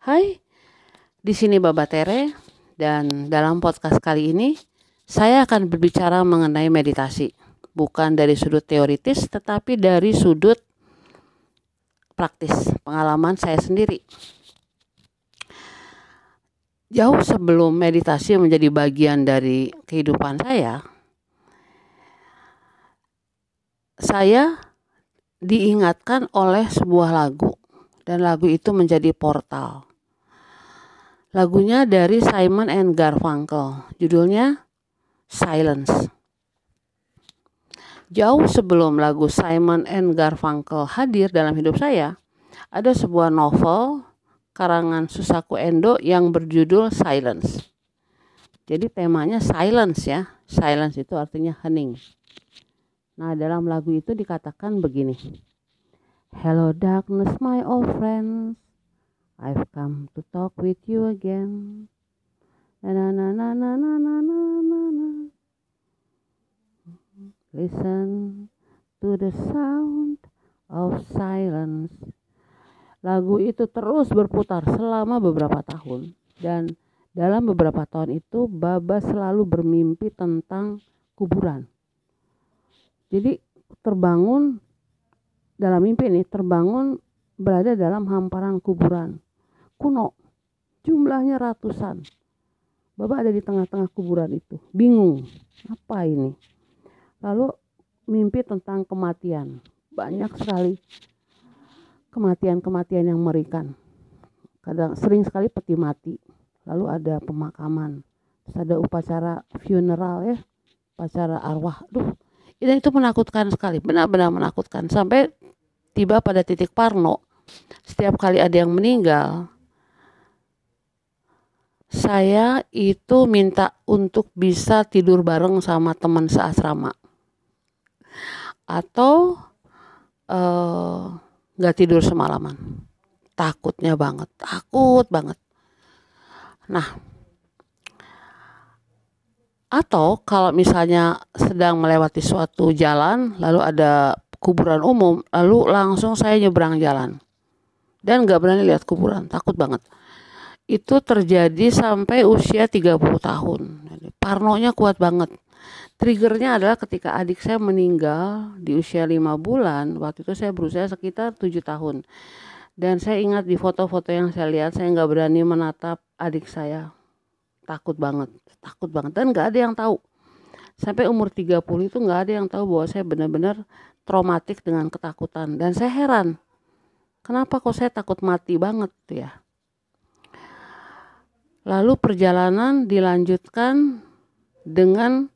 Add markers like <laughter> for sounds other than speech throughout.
Hai, di sini Baba Tere dan dalam podcast kali ini saya akan berbicara mengenai meditasi. Bukan dari sudut teoritis tetapi dari sudut praktis, pengalaman saya sendiri. Jauh sebelum meditasi menjadi bagian dari kehidupan saya, saya diingatkan oleh sebuah lagu dan lagu itu menjadi portal Lagunya dari Simon and Garfunkel. Judulnya Silence. Jauh sebelum lagu Simon and Garfunkel hadir dalam hidup saya, ada sebuah novel karangan Susaku Endo yang berjudul Silence. Jadi temanya silence ya. Silence itu artinya hening. Nah, dalam lagu itu dikatakan begini. Hello darkness my old friends. I've come to talk with you again. Na na na na na na na na na. Listen to the sound of silence. Lagu itu terus berputar selama beberapa tahun dan dalam beberapa tahun itu Baba selalu bermimpi tentang kuburan. Jadi terbangun dalam mimpi ini terbangun berada dalam hamparan kuburan kuno. Jumlahnya ratusan. Bapak ada di tengah-tengah kuburan itu. Bingung. Apa ini? Lalu mimpi tentang kematian. Banyak sekali kematian-kematian yang merikan. Kadang sering sekali peti mati. Lalu ada pemakaman. Terus ada upacara funeral ya. Upacara arwah. Duh, dan itu menakutkan sekali. Benar-benar menakutkan. Sampai tiba pada titik parno. Setiap kali ada yang meninggal, saya itu minta untuk bisa tidur bareng sama teman seasrama. Atau eh, nggak uh, tidur semalaman. Takutnya banget takut banget. Nah atau kalau misalnya sedang melewati suatu jalan lalu ada kuburan umum lalu langsung saya nyebrang jalan. Dan nggak berani lihat kuburan takut banget itu terjadi sampai usia 30 tahun. Parnonya kuat banget. Triggernya adalah ketika adik saya meninggal di usia 5 bulan. Waktu itu saya berusia sekitar 7 tahun. Dan saya ingat di foto-foto yang saya lihat, saya nggak berani menatap adik saya. Takut banget, takut banget. Dan nggak ada yang tahu. Sampai umur 30 itu nggak ada yang tahu bahwa saya benar-benar traumatik dengan ketakutan. Dan saya heran, kenapa kok saya takut mati banget ya Lalu perjalanan dilanjutkan dengan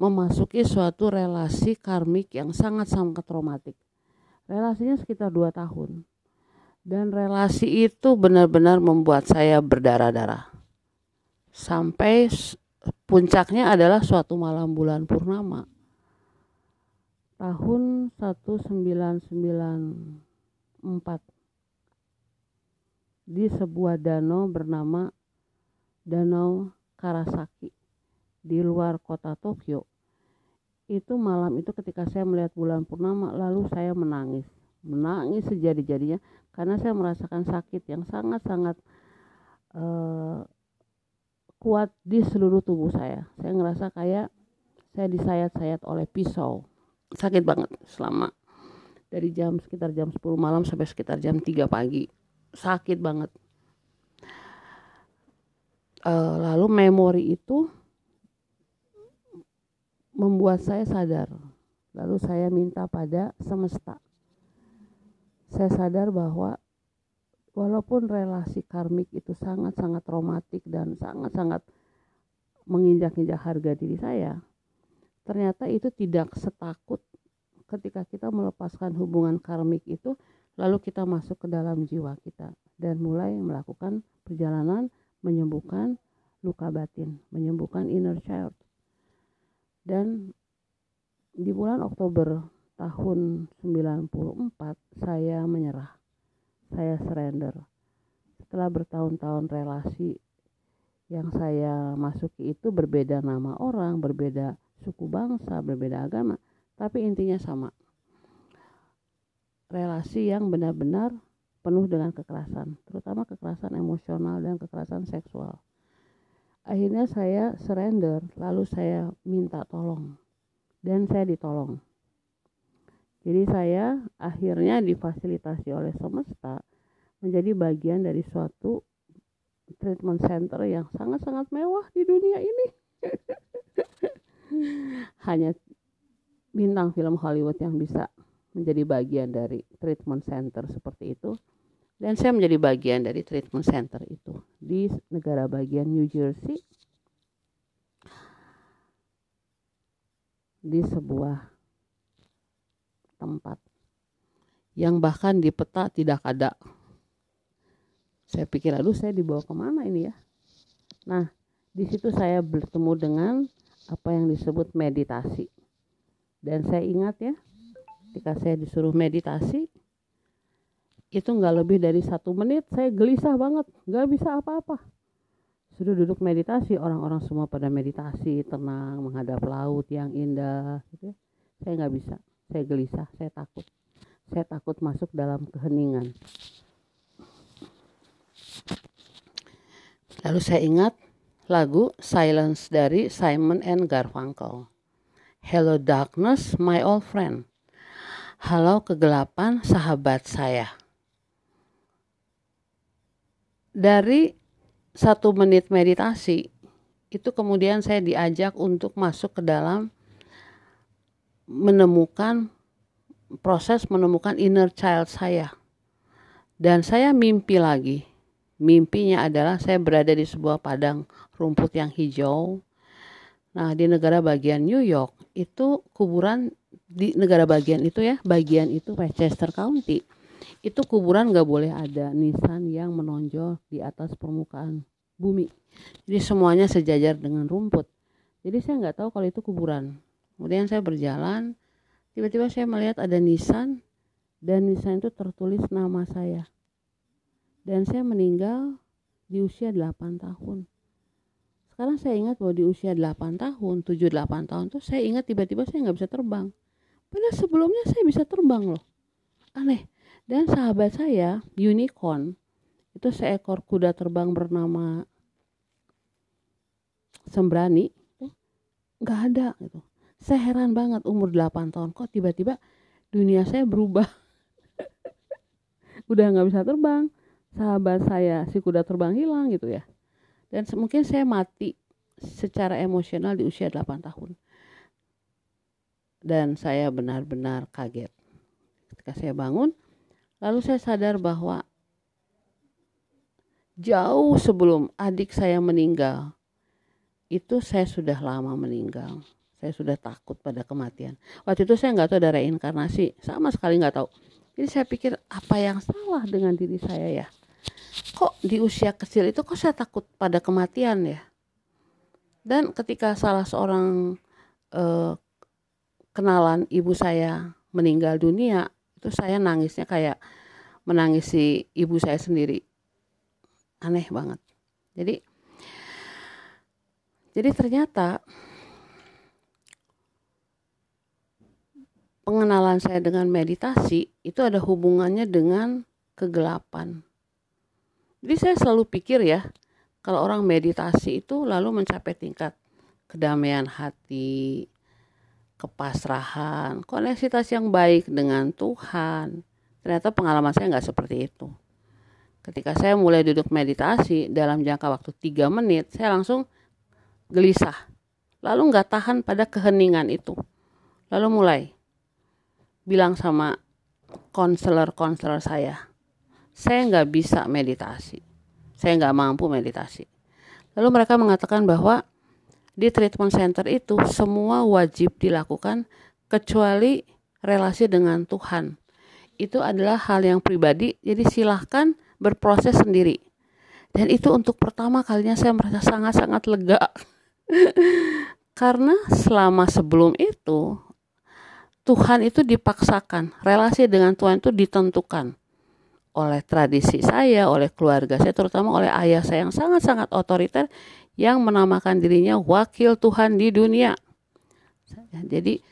memasuki suatu relasi karmik yang sangat-sangat traumatik. Relasinya sekitar dua tahun. Dan relasi itu benar-benar membuat saya berdarah-darah. Sampai puncaknya adalah suatu malam bulan purnama. Tahun 1994 di sebuah danau bernama Danau Karasaki di luar kota Tokyo. Itu malam itu ketika saya melihat bulan purnama lalu saya menangis. Menangis sejadi-jadinya karena saya merasakan sakit yang sangat-sangat uh, kuat di seluruh tubuh saya. Saya ngerasa kayak saya disayat-sayat oleh pisau. Sakit banget selama dari jam sekitar jam 10 malam sampai sekitar jam 3 pagi sakit banget uh, lalu memori itu membuat saya sadar. Lalu saya minta pada semesta. Saya sadar bahwa walaupun relasi karmik itu sangat-sangat traumatik dan sangat-sangat menginjak-injak harga diri saya ternyata itu tidak setakut ketika kita melepaskan hubungan karmik itu lalu kita masuk ke dalam jiwa kita dan mulai melakukan perjalanan menyembuhkan luka batin, menyembuhkan inner child. Dan di bulan Oktober tahun 94 saya menyerah. Saya surrender. Setelah bertahun-tahun relasi yang saya masuki itu berbeda nama orang, berbeda suku bangsa, berbeda agama, tapi intinya sama relasi yang benar-benar penuh dengan kekerasan, terutama kekerasan emosional dan kekerasan seksual. Akhirnya saya surrender, lalu saya minta tolong, dan saya ditolong. Jadi saya akhirnya difasilitasi oleh semesta menjadi bagian dari suatu treatment center yang sangat-sangat mewah di dunia ini. <laughs> Hanya bintang film Hollywood yang bisa menjadi bagian dari treatment center seperti itu dan saya menjadi bagian dari treatment center itu di negara bagian New Jersey di sebuah tempat yang bahkan di peta tidak ada. Saya pikir, aduh saya dibawa ke mana ini ya? Nah, di situ saya bertemu dengan apa yang disebut meditasi. Dan saya ingat ya, ketika saya disuruh meditasi, itu nggak lebih dari satu menit saya gelisah banget. Nggak bisa apa-apa. Sudah duduk meditasi orang-orang semua pada meditasi tenang menghadap laut yang indah gitu ya. saya nggak bisa. Saya gelisah saya takut. Saya takut masuk dalam keheningan. Lalu saya ingat lagu Silence dari Simon and Garfunkel. Hello darkness my old friend. Halo kegelapan sahabat saya dari satu menit meditasi itu kemudian saya diajak untuk masuk ke dalam menemukan proses menemukan inner child saya. Dan saya mimpi lagi. Mimpinya adalah saya berada di sebuah padang rumput yang hijau. Nah di negara bagian New York itu kuburan di negara bagian itu ya bagian itu Westchester County itu kuburan nggak boleh ada nisan yang menonjol di atas permukaan bumi. Jadi semuanya sejajar dengan rumput. Jadi saya nggak tahu kalau itu kuburan. Kemudian saya berjalan, tiba-tiba saya melihat ada nisan dan nisan itu tertulis nama saya. Dan saya meninggal di usia 8 tahun. Sekarang saya ingat bahwa di usia 8 tahun, 7-8 tahun tuh saya ingat tiba-tiba saya nggak bisa terbang. Padahal sebelumnya saya bisa terbang loh. Aneh. Dan sahabat saya, unicorn, itu seekor kuda terbang bernama Sembrani, nggak ada gitu. Saya heran banget umur 8 tahun kok tiba-tiba dunia saya berubah. <laughs> Udah nggak bisa terbang. Sahabat saya si kuda terbang hilang gitu ya. Dan mungkin saya mati secara emosional di usia 8 tahun. Dan saya benar-benar kaget. Ketika saya bangun, Lalu saya sadar bahwa jauh sebelum adik saya meninggal, itu saya sudah lama meninggal. Saya sudah takut pada kematian. Waktu itu saya nggak tahu ada reinkarnasi, sama sekali nggak tahu. Jadi saya pikir apa yang salah dengan diri saya ya? Kok di usia kecil itu kok saya takut pada kematian ya? Dan ketika salah seorang eh, kenalan ibu saya meninggal dunia, itu saya nangisnya kayak menangisi ibu saya sendiri. Aneh banget. Jadi jadi ternyata pengenalan saya dengan meditasi itu ada hubungannya dengan kegelapan. Jadi saya selalu pikir ya kalau orang meditasi itu lalu mencapai tingkat kedamaian hati kepasrahan, koneksitas yang baik dengan Tuhan. Ternyata pengalaman saya nggak seperti itu. Ketika saya mulai duduk meditasi dalam jangka waktu 3 menit, saya langsung gelisah. Lalu nggak tahan pada keheningan itu. Lalu mulai bilang sama konselor-konselor saya, saya nggak bisa meditasi. Saya nggak mampu meditasi. Lalu mereka mengatakan bahwa di treatment center itu semua wajib dilakukan kecuali relasi dengan Tuhan. Itu adalah hal yang pribadi, jadi silahkan berproses sendiri. Dan itu untuk pertama kalinya saya merasa sangat-sangat lega. <laughs> Karena selama sebelum itu, Tuhan itu dipaksakan, relasi dengan Tuhan itu ditentukan oleh tradisi saya, oleh keluarga saya, terutama oleh ayah saya yang sangat-sangat otoriter yang menamakan dirinya wakil Tuhan di dunia. Jadi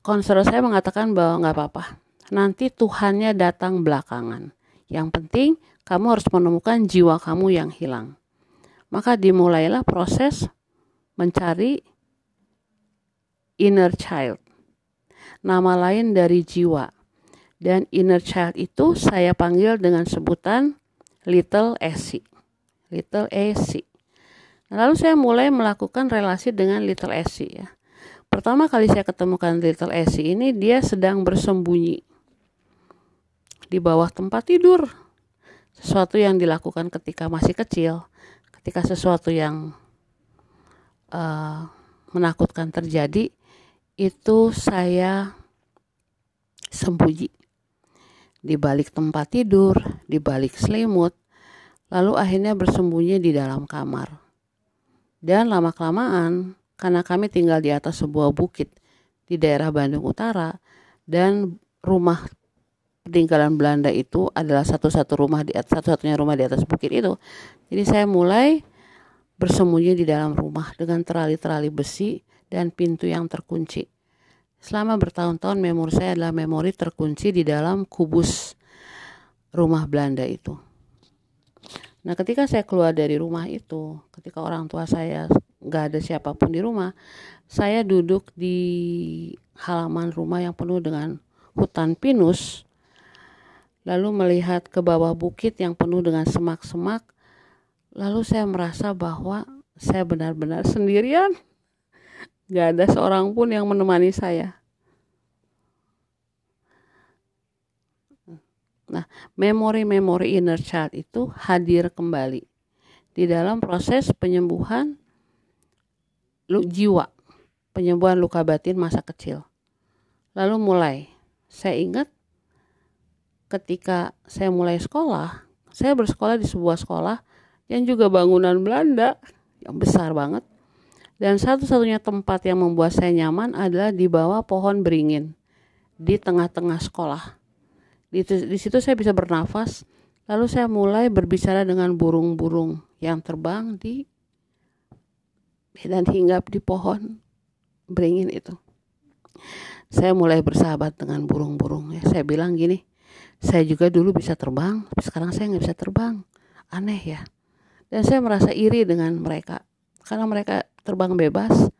konselor saya mengatakan bahwa nggak apa-apa, nanti Tuhannya datang belakangan. Yang penting kamu harus menemukan jiwa kamu yang hilang. Maka dimulailah proses mencari inner child. Nama lain dari jiwa. Dan inner child itu saya panggil dengan sebutan little Essie. Little Essie. Lalu saya mulai melakukan relasi dengan little Essie ya. Pertama kali saya ketemukan little Essie ini dia sedang bersembunyi di bawah tempat tidur. Sesuatu yang dilakukan ketika masih kecil, ketika sesuatu yang uh, menakutkan terjadi, itu saya sembunyi di balik tempat tidur, di balik selimut, lalu akhirnya bersembunyi di dalam kamar. Dan lama-kelamaan, karena kami tinggal di atas sebuah bukit di daerah Bandung Utara, dan rumah peninggalan Belanda itu adalah satu-satu rumah di satu-satunya rumah di atas bukit itu. Jadi saya mulai bersembunyi di dalam rumah dengan terali-terali besi dan pintu yang terkunci. Selama bertahun-tahun memori saya adalah memori terkunci di dalam kubus rumah Belanda itu. Nah, ketika saya keluar dari rumah itu, ketika orang tua saya nggak ada siapa pun di rumah, saya duduk di halaman rumah yang penuh dengan hutan pinus, lalu melihat ke bawah bukit yang penuh dengan semak-semak, lalu saya merasa bahwa saya benar-benar sendirian. Gak ada seorang pun yang menemani saya. Nah, memori-memori inner child itu hadir kembali di dalam proses penyembuhan jiwa, penyembuhan luka batin masa kecil. Lalu mulai, saya ingat ketika saya mulai sekolah, saya bersekolah di sebuah sekolah yang juga bangunan Belanda yang besar banget. Dan satu-satunya tempat yang membuat saya nyaman adalah di bawah pohon beringin di tengah-tengah sekolah. Di, di situ saya bisa bernafas lalu saya mulai berbicara dengan burung-burung yang terbang di dan hinggap di pohon beringin itu. Saya mulai bersahabat dengan burung-burung ya saya bilang gini saya juga dulu bisa terbang tapi sekarang saya nggak bisa terbang. Aneh ya. Dan saya merasa iri dengan mereka karena mereka terbang bebas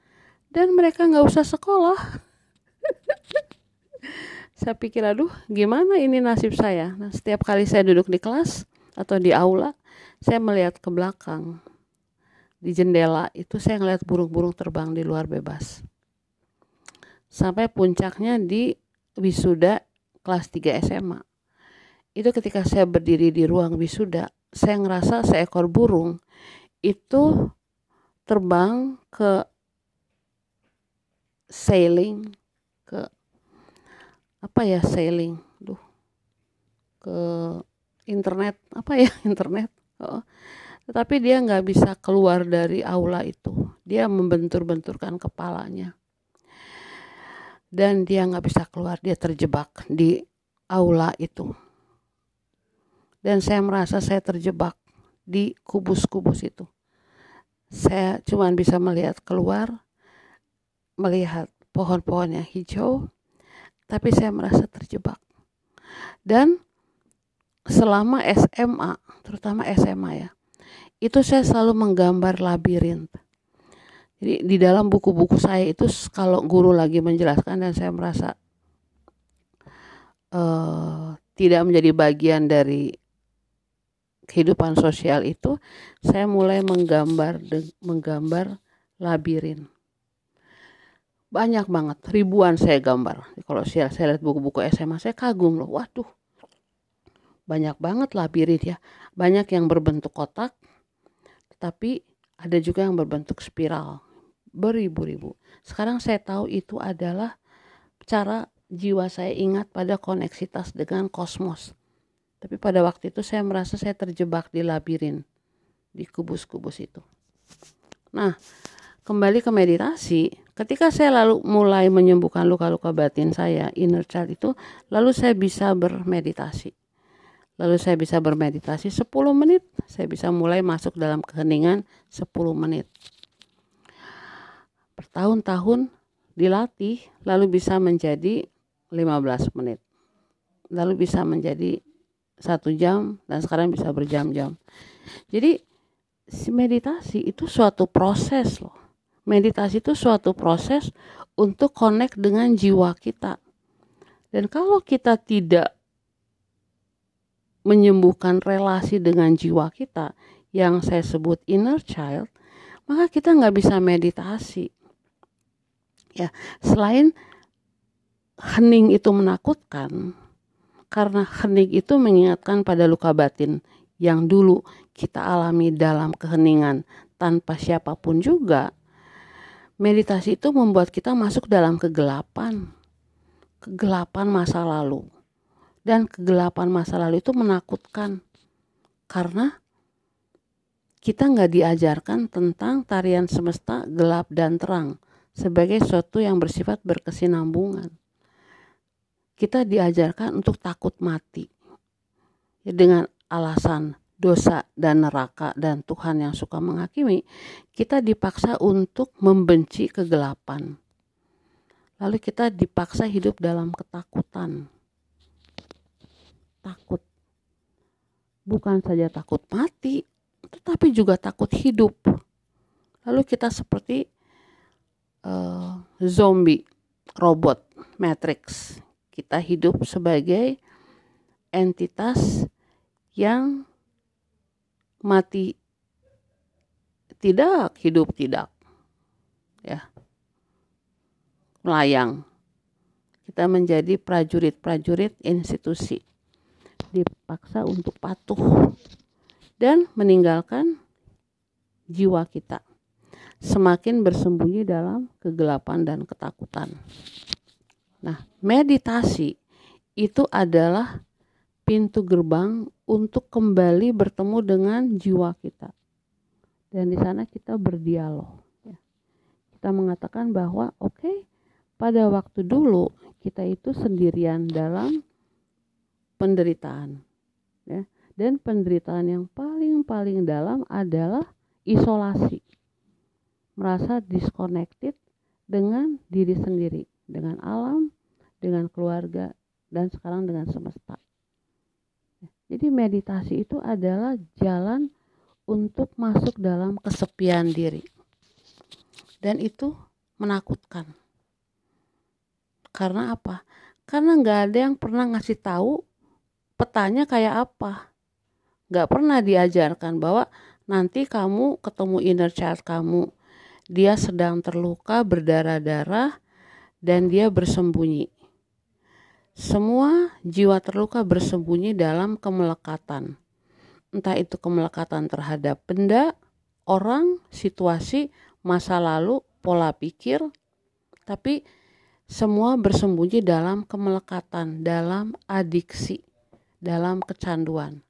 dan mereka nggak usah sekolah. <laughs> Saya pikir aduh gimana ini nasib saya? Nah setiap kali saya duduk di kelas atau di aula saya melihat ke belakang di jendela itu saya ngeliat burung-burung terbang di luar bebas. Sampai puncaknya di wisuda kelas 3 SMA itu ketika saya berdiri di ruang wisuda saya ngerasa seekor burung itu terbang ke sailing ke apa ya sailing? Duh. Ke internet apa ya <laughs> internet. Oh. tetapi dia nggak bisa keluar dari aula itu. Dia membentur-benturkan kepalanya. Dan dia nggak bisa keluar dia terjebak di aula itu. Dan saya merasa saya terjebak di kubus-kubus itu saya cuma bisa melihat keluar melihat pohon-pohon yang hijau tapi saya merasa terjebak. Dan selama SMA, terutama SMA ya, itu saya selalu menggambar labirin. Jadi di dalam buku-buku saya itu kalau guru lagi menjelaskan dan saya merasa uh, tidak menjadi bagian dari kehidupan sosial itu, saya mulai menggambar menggambar labirin. Banyak banget ribuan saya gambar. Kalau saya, saya lihat buku-buku SMA saya kagum loh. Waduh banyak banget labirin ya. Banyak yang berbentuk kotak tapi ada juga yang berbentuk spiral beribu-ribu. Sekarang saya tahu itu adalah cara jiwa saya ingat pada koneksitas dengan kosmos tapi pada waktu itu saya merasa saya terjebak di labirin di kubus-kubus itu nah kembali ke meditasi, ketika saya lalu mulai menyembuhkan luka-luka batin saya, inner child itu, lalu saya bisa bermeditasi. Lalu saya bisa bermeditasi 10 menit, saya bisa mulai masuk dalam keheningan 10 menit. Bertahun-tahun dilatih, lalu bisa menjadi 15 menit. Lalu bisa menjadi satu jam dan sekarang bisa berjam-jam. Jadi meditasi itu suatu proses loh. Meditasi itu suatu proses untuk connect dengan jiwa kita. Dan kalau kita tidak menyembuhkan relasi dengan jiwa kita yang saya sebut inner child, maka kita nggak bisa meditasi. Ya, selain hening itu menakutkan, karena hening itu mengingatkan pada luka batin yang dulu kita alami dalam keheningan tanpa siapa pun juga. Meditasi itu membuat kita masuk dalam kegelapan, kegelapan masa lalu. Dan kegelapan masa lalu itu menakutkan karena kita nggak diajarkan tentang tarian semesta gelap dan terang sebagai sesuatu yang bersifat berkesinambungan. Kita diajarkan untuk takut mati ya, dengan alasan dosa dan neraka dan Tuhan yang suka menghakimi, kita dipaksa untuk membenci kegelapan. Lalu kita dipaksa hidup dalam ketakutan. Takut. Bukan saja takut mati, tetapi juga takut hidup. Lalu kita seperti uh, zombie, robot, matrix. Kita hidup sebagai entitas yang mati tidak, hidup tidak. Ya. Melayang. Kita menjadi prajurit-prajurit institusi. Dipaksa untuk patuh dan meninggalkan jiwa kita semakin bersembunyi dalam kegelapan dan ketakutan. Nah, meditasi itu adalah pintu gerbang untuk kembali bertemu dengan jiwa kita. Dan di sana kita berdialog. Ya. Kita mengatakan bahwa oke, okay, pada waktu dulu kita itu sendirian dalam penderitaan. Ya dan penderitaan yang paling-paling dalam adalah isolasi. Merasa disconnected dengan diri sendiri, dengan alam, dengan keluarga, dan sekarang dengan semesta. Jadi meditasi itu adalah jalan untuk masuk dalam kesepian diri. Dan itu menakutkan. Karena apa? Karena nggak ada yang pernah ngasih tahu petanya kayak apa gak pernah diajarkan bahwa nanti kamu ketemu inner child kamu dia sedang terluka berdarah-darah dan dia bersembunyi. Semua jiwa terluka bersembunyi dalam kemelekatan. Entah itu kemelekatan terhadap benda orang situasi masa lalu pola pikir tapi semua bersembunyi dalam kemelekatan dalam adiksi dalam kecanduan.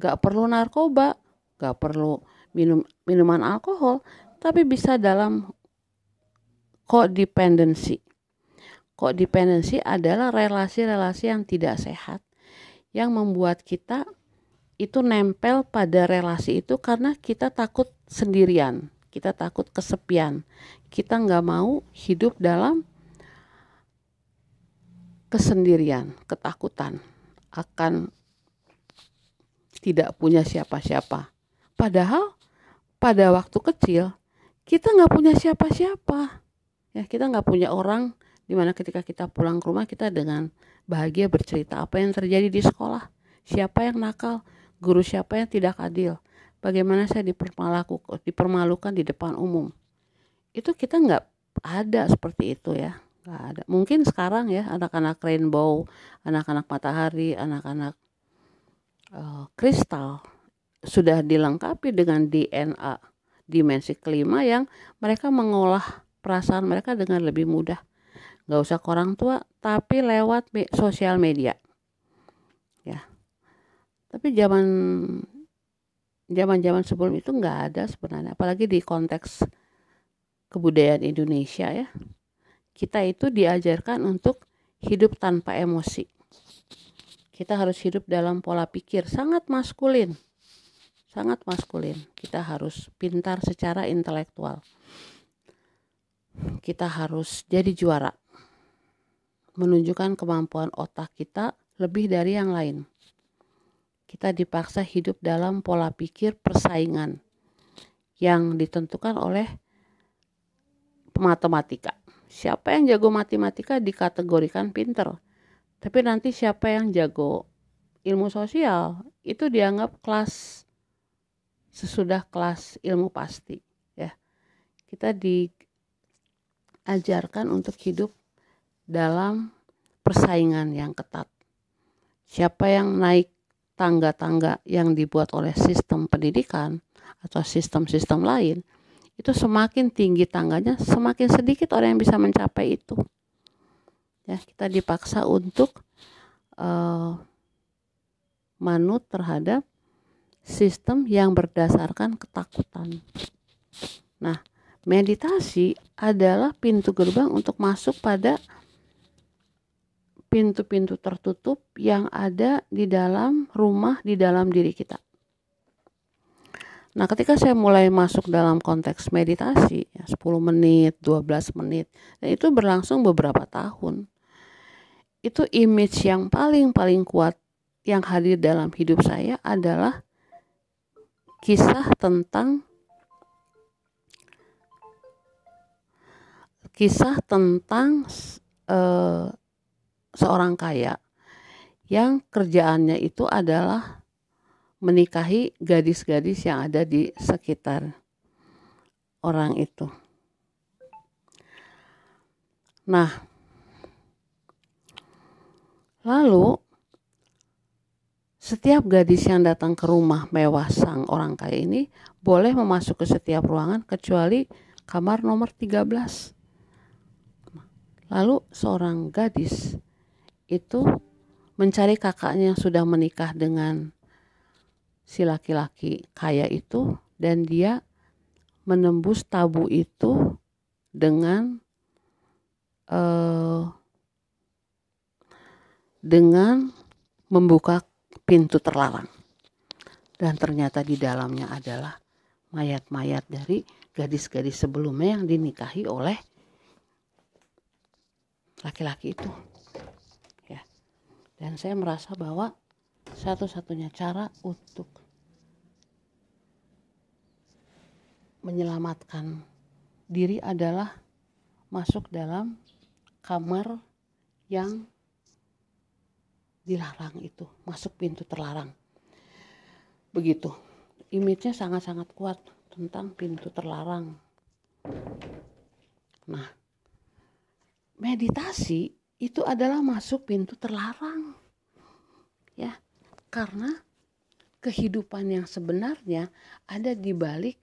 Gak perlu narkoba, gak perlu minum minuman alkohol, tapi bisa dalam codependency. Codependency adalah relasi-relasi yang tidak sehat yang membuat kita itu nempel pada relasi itu karena kita takut sendirian, kita takut kesepian, kita nggak mau hidup dalam kesendirian, ketakutan akan tidak punya siapa-siapa. Padahal pada waktu kecil kita nggak punya siapa-siapa. Ya kita nggak punya orang di mana ketika kita pulang ke rumah kita dengan bahagia bercerita apa yang terjadi di sekolah, siapa yang nakal, guru siapa yang tidak adil, bagaimana saya dipermalukan di depan umum. Itu kita nggak ada seperti itu ya, nggak ada. Mungkin sekarang ya anak-anak rainbow, anak-anak matahari, anak-anak uh, kristal sudah dilengkapi dengan DNA dimensi kelima yang mereka mengolah perasaan mereka dengan lebih mudah. Gak usah ke orang tua, tapi lewat me sosial media. Ya. Tapi zaman zaman-zaman sebelum itu nggak ada sebenarnya, apalagi di konteks kebudayaan Indonesia ya. Kita itu diajarkan untuk hidup tanpa emosi kita harus hidup dalam pola pikir sangat maskulin sangat maskulin kita harus pintar secara intelektual kita harus jadi juara menunjukkan kemampuan otak kita lebih dari yang lain kita dipaksa hidup dalam pola pikir persaingan yang ditentukan oleh matematika. Siapa yang jago matematika dikategorikan pinter. Tapi nanti siapa yang jago ilmu sosial itu dianggap kelas sesudah kelas ilmu pasti ya. Kita diajarkan untuk hidup dalam persaingan yang ketat. Siapa yang naik tangga-tangga yang dibuat oleh sistem pendidikan atau sistem-sistem lain, itu semakin tinggi tangganya, semakin sedikit orang yang bisa mencapai itu. Ya, kita dipaksa untuk uh, manut terhadap sistem yang berdasarkan ketakutan. Nah, meditasi adalah pintu gerbang untuk masuk pada pintu-pintu tertutup yang ada di dalam rumah, di dalam diri kita. Nah, ketika saya mulai masuk dalam konteks meditasi, ya 10 menit, 12 menit, dan itu berlangsung beberapa tahun. Itu image yang paling-paling kuat yang hadir dalam hidup saya adalah kisah tentang kisah tentang uh, seorang kaya yang kerjaannya itu adalah menikahi gadis-gadis yang ada di sekitar orang itu. Nah, lalu setiap gadis yang datang ke rumah mewah sang orang kaya ini boleh memasuk ke setiap ruangan kecuali kamar nomor 13. Lalu seorang gadis itu mencari kakaknya yang sudah menikah dengan si laki-laki kaya itu dan dia menembus tabu itu dengan uh, dengan membuka pintu terlarang dan ternyata di dalamnya adalah mayat-mayat dari gadis-gadis sebelumnya yang dinikahi oleh laki-laki itu. Dan saya merasa bahwa satu-satunya cara untuk menyelamatkan diri adalah masuk dalam kamar yang dilarang itu, masuk pintu terlarang. Begitu. Image-nya sangat-sangat kuat tentang pintu terlarang. Nah, meditasi itu adalah masuk pintu terlarang. Ya, karena kehidupan yang sebenarnya ada di balik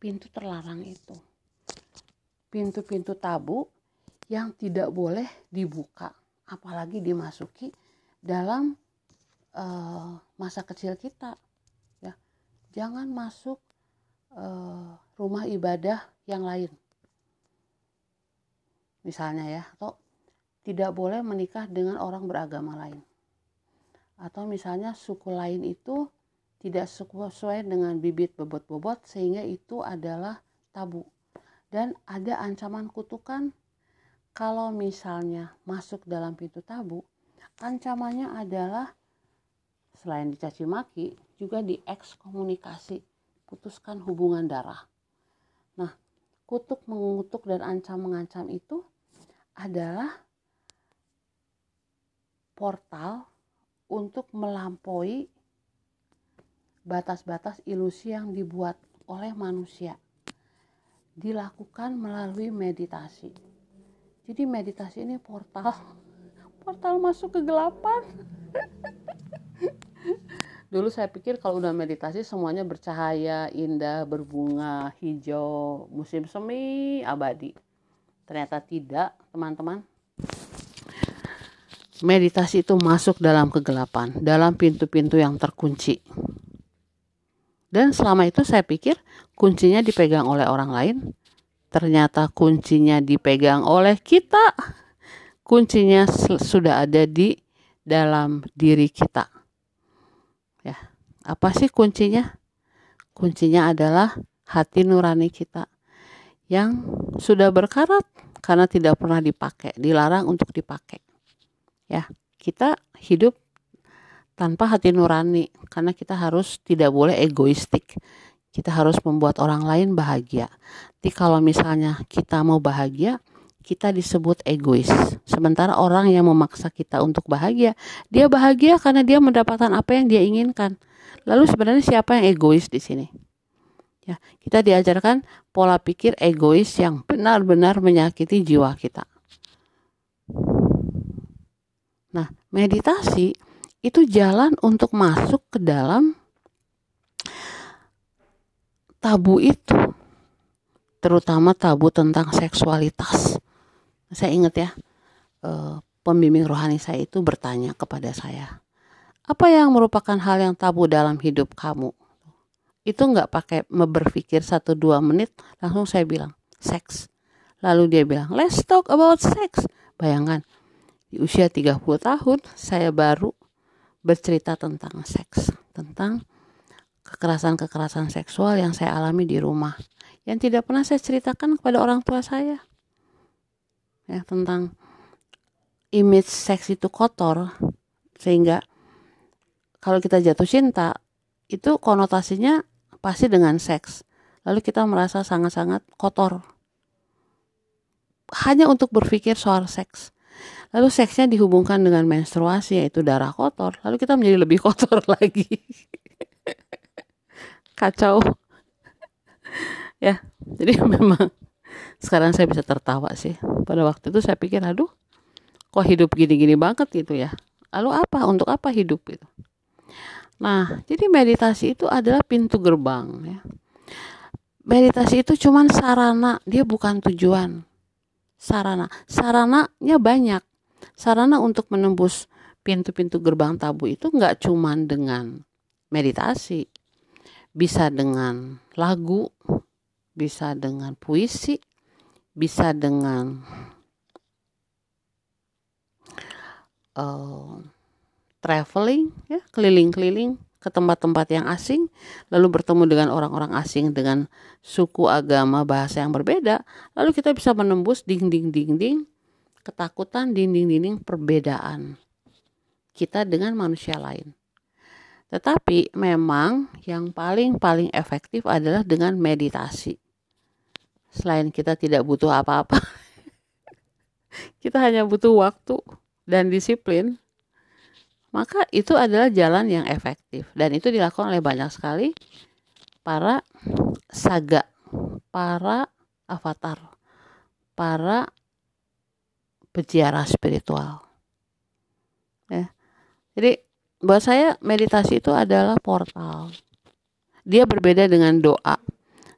pintu terlarang itu. Pintu-pintu tabu yang tidak boleh dibuka, apalagi dimasuki dalam uh, masa kecil kita. Ya, jangan masuk uh, rumah ibadah yang lain, misalnya ya, atau tidak boleh menikah dengan orang beragama lain. Atau misalnya suku lain itu tidak sesuai dengan bibit bobot-bobot sehingga itu adalah tabu. Dan ada ancaman kutukan kalau misalnya masuk dalam pintu tabu, ancamannya adalah selain dicaci maki juga diekskomunikasi, putuskan hubungan darah. Nah, kutuk mengutuk dan ancam mengancam itu adalah portal untuk melampaui batas-batas ilusi yang dibuat oleh manusia. Dilakukan melalui meditasi. Jadi meditasi ini portal portal masuk kegelapan. <laughs> Dulu saya pikir kalau udah meditasi semuanya bercahaya, indah, berbunga, hijau, musim semi, abadi. Ternyata tidak, teman-teman meditasi itu masuk dalam kegelapan, dalam pintu-pintu yang terkunci. Dan selama itu saya pikir kuncinya dipegang oleh orang lain. Ternyata kuncinya dipegang oleh kita. Kuncinya sudah ada di dalam diri kita. Ya, apa sih kuncinya? Kuncinya adalah hati nurani kita yang sudah berkarat karena tidak pernah dipakai, dilarang untuk dipakai ya kita hidup tanpa hati nurani karena kita harus tidak boleh egoistik kita harus membuat orang lain bahagia. Jadi kalau misalnya kita mau bahagia, kita disebut egois. Sementara orang yang memaksa kita untuk bahagia, dia bahagia karena dia mendapatkan apa yang dia inginkan. Lalu sebenarnya siapa yang egois di sini? Ya, kita diajarkan pola pikir egois yang benar-benar menyakiti jiwa kita. Nah, meditasi itu jalan untuk masuk ke dalam tabu itu terutama tabu tentang seksualitas. Saya ingat ya eh, pembimbing rohani saya itu bertanya kepada saya apa yang merupakan hal yang tabu dalam hidup kamu? Itu nggak pakai berpikir satu dua menit langsung saya bilang seks. Lalu dia bilang let's talk about sex. Bayangkan di usia 30 tahun saya baru bercerita tentang seks tentang kekerasan-kekerasan seksual yang saya alami di rumah yang tidak pernah saya ceritakan kepada orang tua saya. Ya tentang image seks itu kotor sehingga kalau kita jatuh cinta itu konotasinya pasti dengan seks. Lalu kita merasa sangat-sangat kotor. Hanya untuk berpikir soal seks lalu seksnya dihubungkan dengan menstruasi yaitu darah kotor. Lalu kita menjadi lebih <laughs> kotor lagi. Kacau. Ya jadi <laughs> memang sekarang saya bisa tertawa sih. Pada waktu itu saya pikir aduh kok hidup gini-gini banget gitu ya? Lalu apa? Untuk apa hidup? Itu nah jadi meditasi itu adalah pintu gerbang ya. Meditasi itu cuman sarana dia bukan tujuan sarana. Sarananya banyak. Sarana untuk menembus pintu-pintu gerbang tabu itu nggak cuman dengan meditasi bisa dengan lagu, bisa dengan puisi, bisa dengan uh, traveling, ya keliling-keliling ke tempat-tempat yang asing, lalu bertemu dengan orang-orang asing dengan suku, agama, bahasa yang berbeda, lalu kita bisa menembus dinding-dinding ketakutan, dinding-dinding perbedaan kita dengan manusia lain. Tetapi memang yang paling-paling efektif adalah dengan meditasi. Selain kita tidak butuh apa-apa, <laughs> kita hanya butuh waktu dan disiplin, maka itu adalah jalan yang efektif. Dan itu dilakukan oleh banyak sekali para saga, para avatar, para peziarah spiritual. Ya. Jadi buat saya meditasi itu adalah portal. Dia berbeda dengan doa.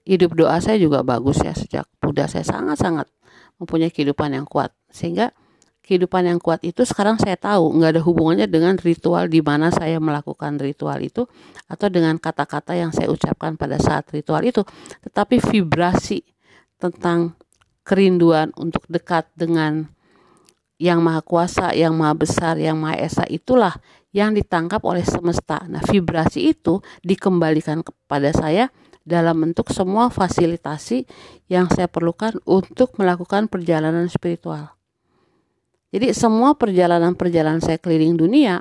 Hidup doa saya juga bagus ya sejak muda saya sangat-sangat mempunyai kehidupan yang kuat. Sehingga kehidupan yang kuat itu sekarang saya tahu nggak ada hubungannya dengan ritual di mana saya melakukan ritual itu atau dengan kata-kata yang saya ucapkan pada saat ritual itu, tetapi vibrasi tentang kerinduan untuk dekat dengan yang maha kuasa, yang maha besar, yang maha esa itulah yang ditangkap oleh semesta. Nah, vibrasi itu dikembalikan kepada saya dalam bentuk semua fasilitasi yang saya perlukan untuk melakukan perjalanan spiritual. Jadi semua perjalanan-perjalanan saya keliling dunia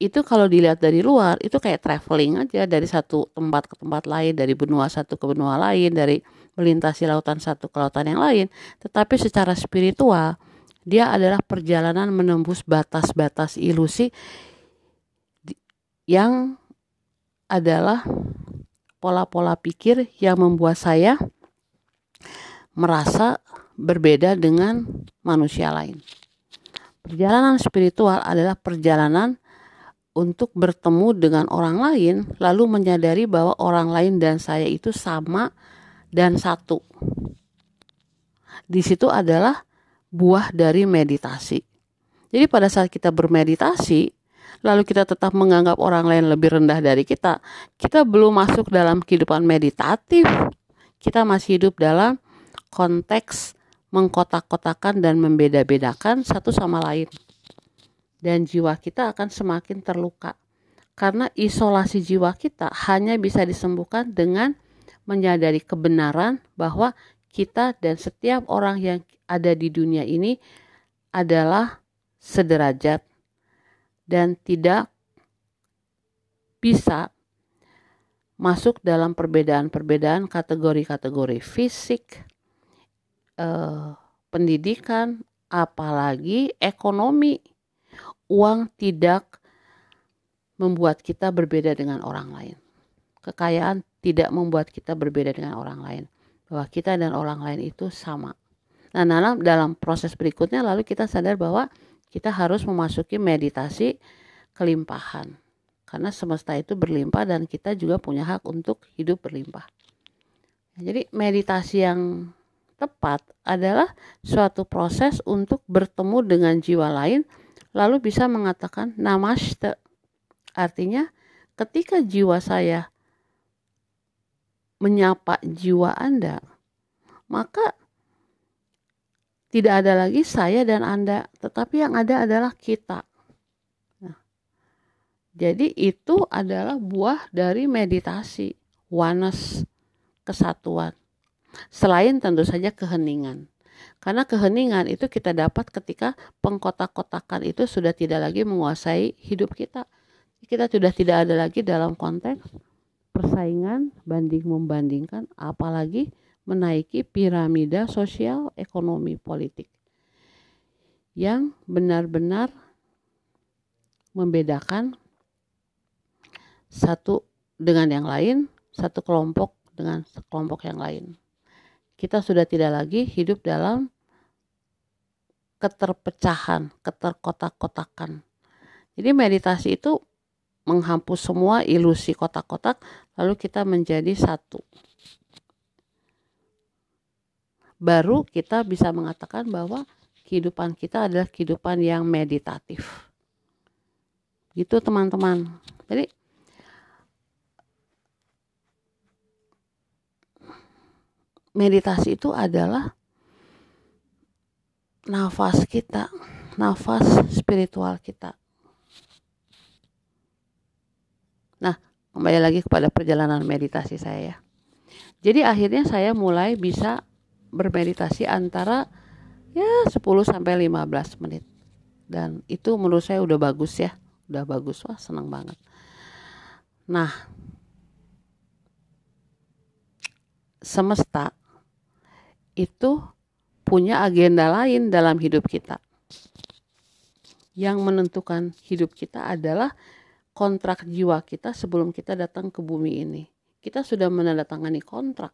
itu kalau dilihat dari luar itu kayak traveling aja dari satu tempat ke tempat lain, dari benua satu ke benua lain, dari melintasi lautan satu ke lautan yang lain. Tetapi secara spiritual dia adalah perjalanan menembus batas-batas ilusi yang adalah pola-pola pikir yang membuat saya merasa berbeda dengan manusia lain. Perjalanan spiritual adalah perjalanan untuk bertemu dengan orang lain, lalu menyadari bahwa orang lain dan saya itu sama dan satu. Di situ adalah buah dari meditasi. Jadi, pada saat kita bermeditasi, lalu kita tetap menganggap orang lain lebih rendah dari kita, kita belum masuk dalam kehidupan meditatif. Kita masih hidup dalam konteks mengkotak-kotakan dan membeda-bedakan satu sama lain. Dan jiwa kita akan semakin terluka. Karena isolasi jiwa kita hanya bisa disembuhkan dengan menyadari kebenaran bahwa kita dan setiap orang yang ada di dunia ini adalah sederajat dan tidak bisa masuk dalam perbedaan-perbedaan kategori-kategori fisik, eh, pendidikan, apalagi ekonomi. Uang tidak membuat kita berbeda dengan orang lain. Kekayaan tidak membuat kita berbeda dengan orang lain. Bahwa kita dan orang lain itu sama. Nah, dalam dalam proses berikutnya lalu kita sadar bahwa kita harus memasuki meditasi kelimpahan karena semesta itu berlimpah dan kita juga punya hak untuk hidup berlimpah. Jadi meditasi yang tepat adalah suatu proses untuk bertemu dengan jiwa lain lalu bisa mengatakan namaste. Artinya ketika jiwa saya menyapa jiwa Anda, maka tidak ada lagi saya dan Anda, tetapi yang ada adalah kita. Jadi itu adalah buah dari meditasi, oneness, kesatuan. Selain tentu saja keheningan. Karena keheningan itu kita dapat ketika pengkotak-kotakan itu sudah tidak lagi menguasai hidup kita. Kita sudah tidak ada lagi dalam konteks persaingan banding membandingkan apalagi menaiki piramida sosial ekonomi politik yang benar-benar membedakan satu dengan yang lain, satu kelompok dengan kelompok yang lain. Kita sudah tidak lagi hidup dalam keterpecahan, keterkotak-kotakan. Jadi meditasi itu menghapus semua ilusi kotak-kotak lalu kita menjadi satu. Baru kita bisa mengatakan bahwa kehidupan kita adalah kehidupan yang meditatif. Gitu teman-teman. Jadi meditasi itu adalah nafas kita, nafas spiritual kita. Nah, kembali lagi kepada perjalanan meditasi saya ya. Jadi akhirnya saya mulai bisa bermeditasi antara ya 10 sampai 15 menit. Dan itu menurut saya udah bagus ya. Udah bagus. Wah, senang banget. Nah, semesta itu punya agenda lain dalam hidup kita. Yang menentukan hidup kita adalah kontrak jiwa kita sebelum kita datang ke bumi ini. Kita sudah menandatangani kontrak.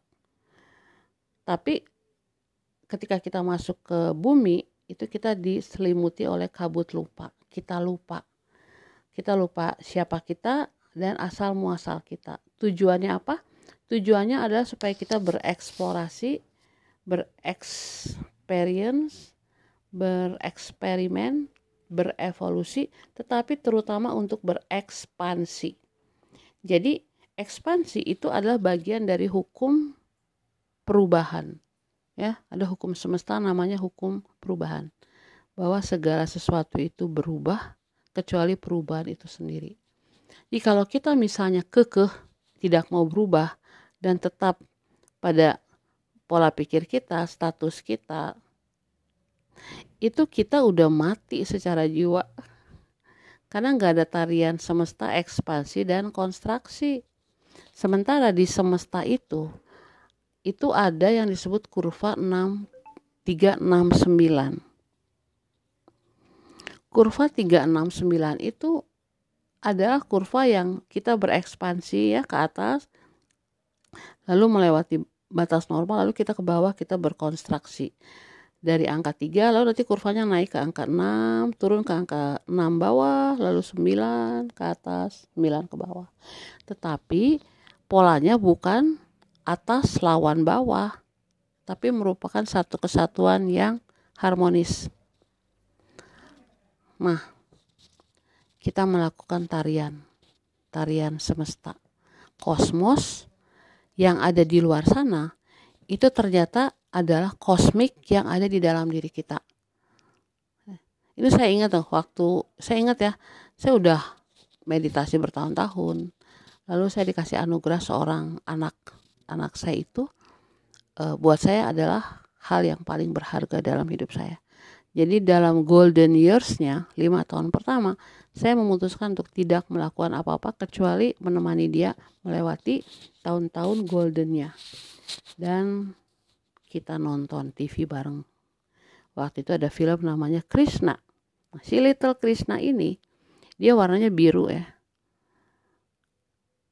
Tapi ketika kita masuk ke bumi, itu kita diselimuti oleh kabut lupa. Kita lupa. Kita lupa siapa kita dan asal muasal kita. Tujuannya apa? Tujuannya adalah supaya kita bereksplorasi bereksperience, bereksperimen, berevolusi, tetapi terutama untuk berekspansi. Jadi, ekspansi itu adalah bagian dari hukum perubahan. Ya, ada hukum semesta namanya hukum perubahan. Bahwa segala sesuatu itu berubah kecuali perubahan itu sendiri. Jadi kalau kita misalnya kekeh tidak mau berubah dan tetap pada pola pikir kita, status kita, itu kita udah mati secara jiwa. Karena nggak ada tarian semesta ekspansi dan konstruksi. Sementara di semesta itu, itu ada yang disebut kurva 6, 369. Kurva 369 itu adalah kurva yang kita berekspansi ya ke atas, lalu melewati batas normal lalu kita ke bawah kita berkonstruksi. Dari angka 3 lalu nanti kurvanya naik ke angka 6 turun ke angka 6 bawah lalu 9 ke atas 9 ke bawah. Tetapi polanya bukan atas lawan bawah tapi merupakan satu kesatuan yang harmonis. Nah kita melakukan tarian tarian semesta. Kosmos yang ada di luar sana itu ternyata adalah kosmik yang ada di dalam diri kita. Ini saya ingat tuh waktu saya ingat ya, saya udah meditasi bertahun-tahun. Lalu saya dikasih anugerah seorang anak anak saya itu e, buat saya adalah hal yang paling berharga dalam hidup saya. Jadi dalam golden years-nya, lima tahun pertama, saya memutuskan untuk tidak melakukan apa-apa kecuali menemani dia melewati tahun-tahun goldennya. Dan kita nonton TV bareng. Waktu itu ada film namanya Krishna. Nah, si Little Krishna ini, dia warnanya biru ya.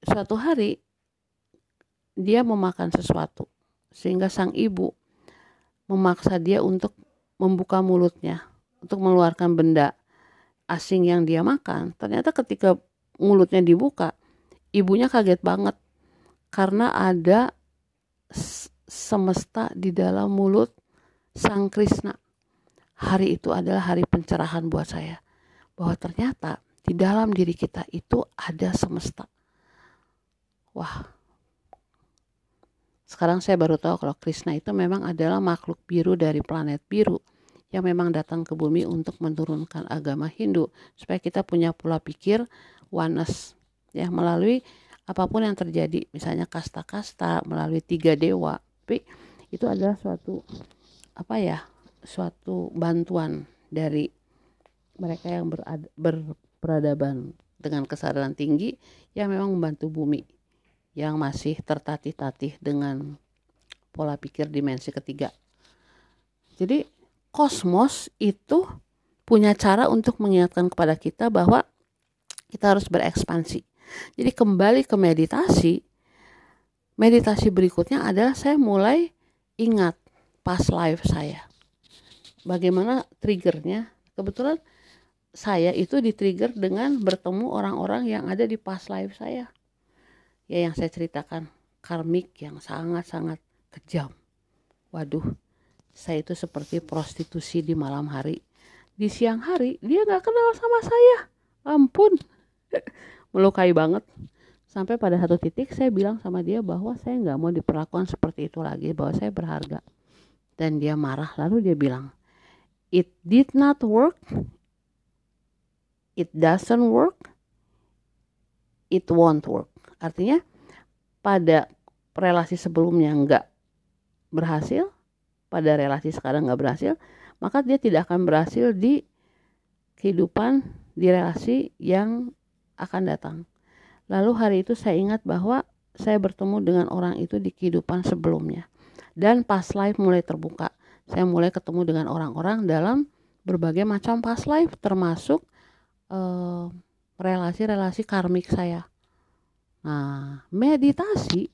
Suatu hari, dia memakan sesuatu. Sehingga sang ibu memaksa dia untuk membuka mulutnya untuk mengeluarkan benda asing yang dia makan, ternyata ketika mulutnya dibuka, ibunya kaget banget karena ada semesta di dalam mulut Sang Krishna. Hari itu adalah hari pencerahan buat saya. Bahwa ternyata di dalam diri kita itu ada semesta. Wah. Sekarang saya baru tahu kalau Krishna itu memang adalah makhluk biru dari planet biru yang memang datang ke bumi untuk menurunkan agama Hindu. Supaya kita punya pola pikir oneness ya. Melalui apa pun yang terjadi misalnya kasta-kasta melalui tiga dewa. Tapi itu adalah suatu apa ya suatu bantuan dari mereka yang berad, berperadaban dengan kesadaran tinggi yang memang membantu bumi yang masih tertatih-tatih dengan pola pikir dimensi ketiga jadi kosmos itu punya cara untuk mengingatkan kepada kita bahwa kita harus berekspansi. Jadi kembali ke meditasi, meditasi berikutnya adalah saya mulai ingat past life saya. Bagaimana triggernya? Kebetulan saya itu di-trigger dengan bertemu orang-orang yang ada di past life saya. Ya yang saya ceritakan, karmik yang sangat-sangat kejam. Waduh, saya itu seperti prostitusi di malam hari. Di siang hari dia nggak kenal sama saya. Ampun, <laughs> melukai banget. Sampai pada satu titik saya bilang sama dia bahwa saya nggak mau diperlakukan seperti itu lagi, bahwa saya berharga. Dan dia marah, lalu dia bilang, it did not work, it doesn't work, it won't work. Artinya pada relasi sebelumnya nggak berhasil, pada relasi sekarang nggak berhasil, maka dia tidak akan berhasil di kehidupan di relasi yang akan datang. Lalu hari itu saya ingat bahwa saya bertemu dengan orang itu di kehidupan sebelumnya. Dan past life mulai terbuka. Saya mulai ketemu dengan orang-orang dalam berbagai macam past life termasuk eh, relasi-relasi karmik saya. Nah, meditasi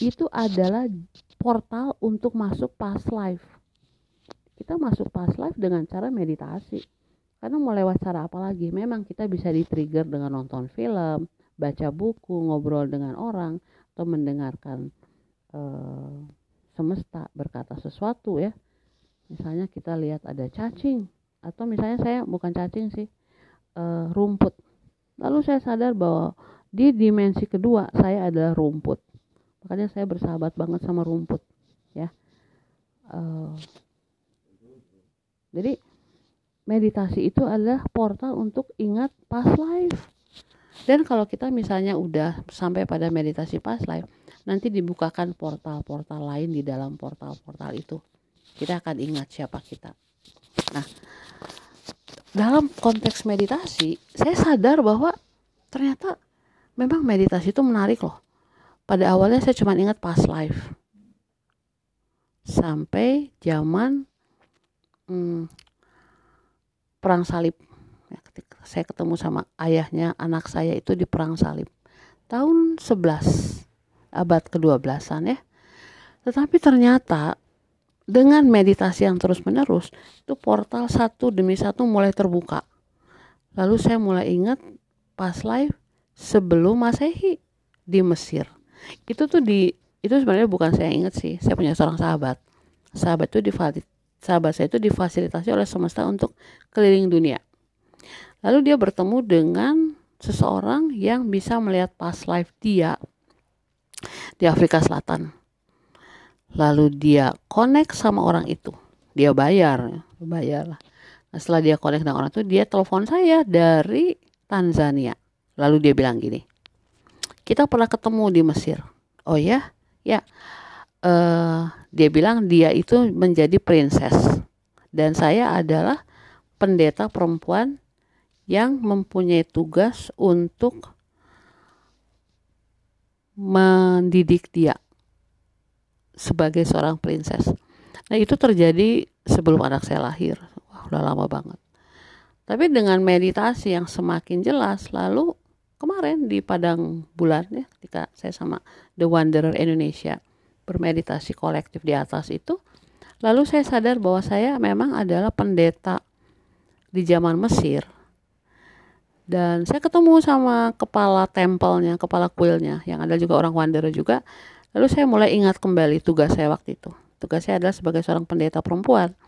itu adalah portal untuk masuk past life. Kita masuk past life dengan cara meditasi. Karena mau lewat cara apa lagi? Memang kita bisa di-trigger dengan nonton film, baca buku, ngobrol dengan orang, atau mendengarkan uh, semesta berkata sesuatu ya. Misalnya kita lihat ada cacing, atau misalnya saya bukan cacing sih, uh, rumput. Lalu saya sadar bahwa di dimensi kedua saya adalah rumput. Makanya saya bersahabat banget sama rumput ya. Uh, jadi meditasi itu adalah portal untuk ingat past life. Dan kalau kita misalnya udah sampai pada meditasi past life nanti dibukakan portal-portal lain di dalam portal-portal itu. Kita akan ingat siapa kita. Nah dalam konteks meditasi saya sadar bahwa ternyata memang meditasi itu menarik loh. Pada awalnya saya cuma ingat past life sampai zaman hmm, perang salib. Ya, ketika saya ketemu sama ayahnya anak saya itu di perang salib. Tahun 11 abad ke-12an ya. Tetapi ternyata dengan meditasi yang terus menerus itu portal satu demi satu mulai terbuka. Lalu saya mulai ingat past life sebelum masehi di Mesir. Itu tuh di itu sebenarnya bukan saya ingat sih saya punya seorang sahabat. Sahabat itu di sahabat saya itu difasilitasi oleh semesta untuk keliling dunia. Lalu dia bertemu dengan seseorang yang bisa melihat past life dia di Afrika Selatan. Lalu dia connect sama orang itu. Dia bayar bayar lah nah, setelah dia connect dengan orang itu dia telepon saya dari Tanzania lalu dia bilang gini kita pernah ketemu di Mesir. Oh ya, ya. Uh, dia bilang dia itu menjadi princess dan saya adalah pendeta perempuan yang mempunyai tugas untuk mendidik dia sebagai seorang princess. Nah itu terjadi sebelum anak saya lahir. Wah udah lama banget. Tapi dengan meditasi yang semakin jelas, lalu kemarin di padang bulan ya, ketika saya sama The Wanderer Indonesia bermeditasi kolektif di atas itu, lalu saya sadar bahwa saya memang adalah pendeta di zaman Mesir. Dan saya ketemu sama kepala tempelnya, kepala kuilnya, yang ada juga orang Wanderer juga. Lalu saya mulai ingat kembali tugas saya waktu itu. Tugas saya adalah sebagai seorang pendeta perempuan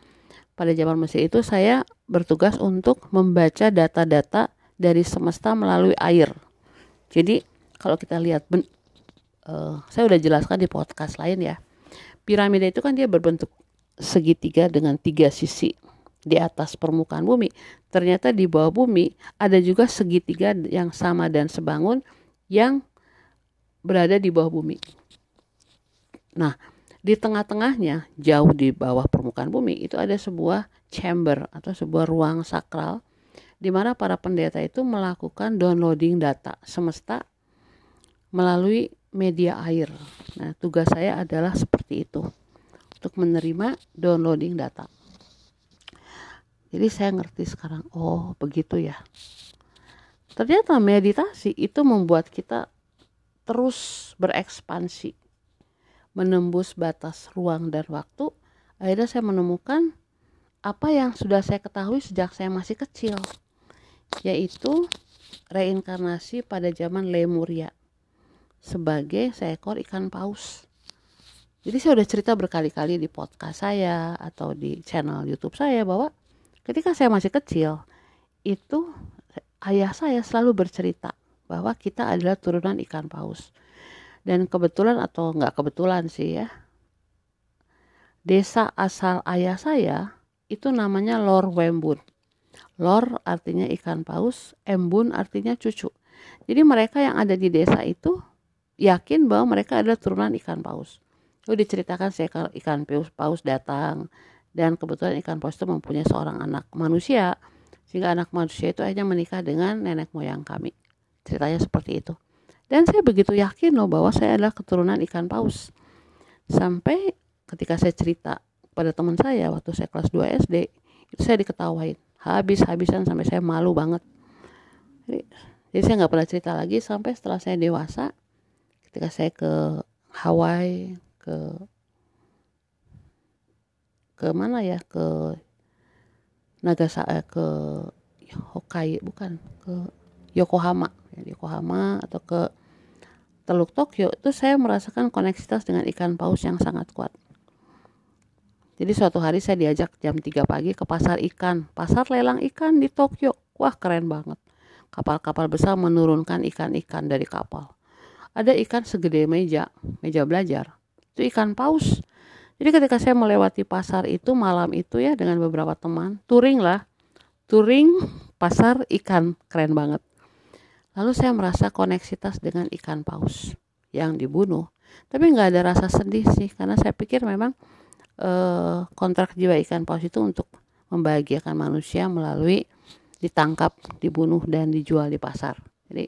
pada zaman Mesir itu saya bertugas untuk membaca data-data dari semesta melalui air. Jadi kalau kita lihat, ben, uh, saya udah jelaskan di podcast lain ya. Piramida itu kan dia berbentuk segitiga dengan tiga sisi di atas permukaan bumi. Ternyata di bawah bumi ada juga segitiga yang sama dan sebangun yang berada di bawah bumi. Nah, di tengah-tengahnya, jauh di bawah permukaan bumi, itu ada sebuah chamber atau sebuah ruang sakral di mana para pendeta itu melakukan downloading data semesta melalui media air. Nah, tugas saya adalah seperti itu. Untuk menerima downloading data. Jadi saya ngerti sekarang, oh begitu ya. Ternyata meditasi itu membuat kita terus berekspansi menembus batas ruang dan waktu, akhirnya saya menemukan apa yang sudah saya ketahui sejak saya masih kecil, yaitu reinkarnasi pada zaman Lemuria sebagai seekor ikan paus. Jadi saya sudah cerita berkali-kali di podcast saya atau di channel YouTube saya bahwa ketika saya masih kecil itu ayah saya selalu bercerita bahwa kita adalah turunan ikan paus dan kebetulan atau nggak kebetulan sih ya desa asal ayah saya itu namanya Lor Wembun Lor artinya ikan paus Embun artinya cucu jadi mereka yang ada di desa itu yakin bahwa mereka adalah turunan ikan paus Lalu diceritakan seekor ikan paus, paus datang dan kebetulan ikan paus itu mempunyai seorang anak manusia sehingga anak manusia itu akhirnya menikah dengan nenek moyang kami ceritanya seperti itu dan saya begitu yakin loh bahwa saya adalah keturunan ikan paus. Sampai ketika saya cerita pada teman saya waktu saya kelas 2 SD, itu saya diketawain. Habis-habisan sampai saya malu banget. Jadi, jadi saya nggak pernah cerita lagi sampai setelah saya dewasa. Ketika saya ke Hawaii, ke ke mana ya ke Nagasaki ke Hokkaido bukan ke Yokohama di Yokohama atau ke Teluk Tokyo itu saya merasakan koneksitas dengan ikan paus yang sangat kuat. Jadi suatu hari saya diajak jam 3 pagi ke pasar ikan, pasar lelang ikan di Tokyo. Wah keren banget. Kapal-kapal besar menurunkan ikan-ikan dari kapal. Ada ikan segede meja, meja belajar. Itu ikan paus. Jadi ketika saya melewati pasar itu malam itu ya dengan beberapa teman, touring lah. Touring pasar ikan, keren banget. Lalu saya merasa koneksitas dengan ikan paus yang dibunuh. Tapi nggak ada rasa sedih sih, karena saya pikir memang eh, kontrak jiwa ikan paus itu untuk membahagiakan manusia melalui ditangkap, dibunuh dan dijual di pasar. Jadi,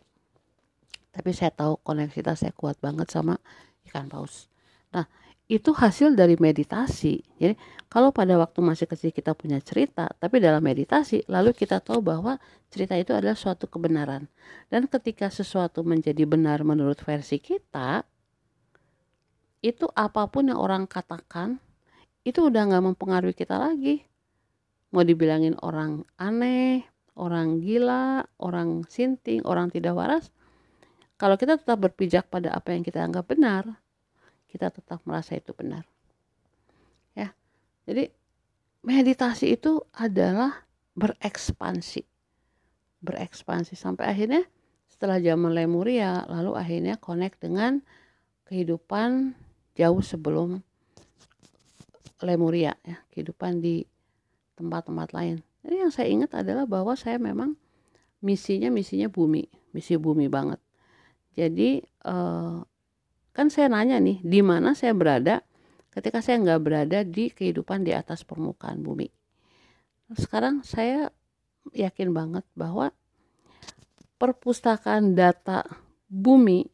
tapi saya tahu koneksitas saya kuat banget sama ikan paus. Nah, itu hasil dari meditasi. Jadi kalau pada waktu masih kecil kita punya cerita, tapi dalam meditasi lalu kita tahu bahwa cerita itu adalah suatu kebenaran. Dan ketika sesuatu menjadi benar menurut versi kita, itu apa pun yang orang katakan itu udah nggak mempengaruhi kita lagi. Mau dibilangin orang aneh, orang gila, orang sinting, orang tidak waras, kalau kita tetap berpijak pada apa yang kita anggap benar, kita tetap merasa itu benar. Ya. Jadi meditasi itu adalah berekspansi. Berekspansi sampai akhirnya setelah zaman Lemuria lalu akhirnya connect dengan kehidupan jauh sebelum Lemuria ya, kehidupan di tempat-tempat lain. Jadi yang saya ingat adalah bahwa saya memang misinya misinya bumi, misi bumi banget. Jadi eh, Kan saya nanya nih, di mana saya berada ketika saya nggak berada di kehidupan di atas permukaan bumi. sekarang saya yakin banget bahwa perpustakaan data bumi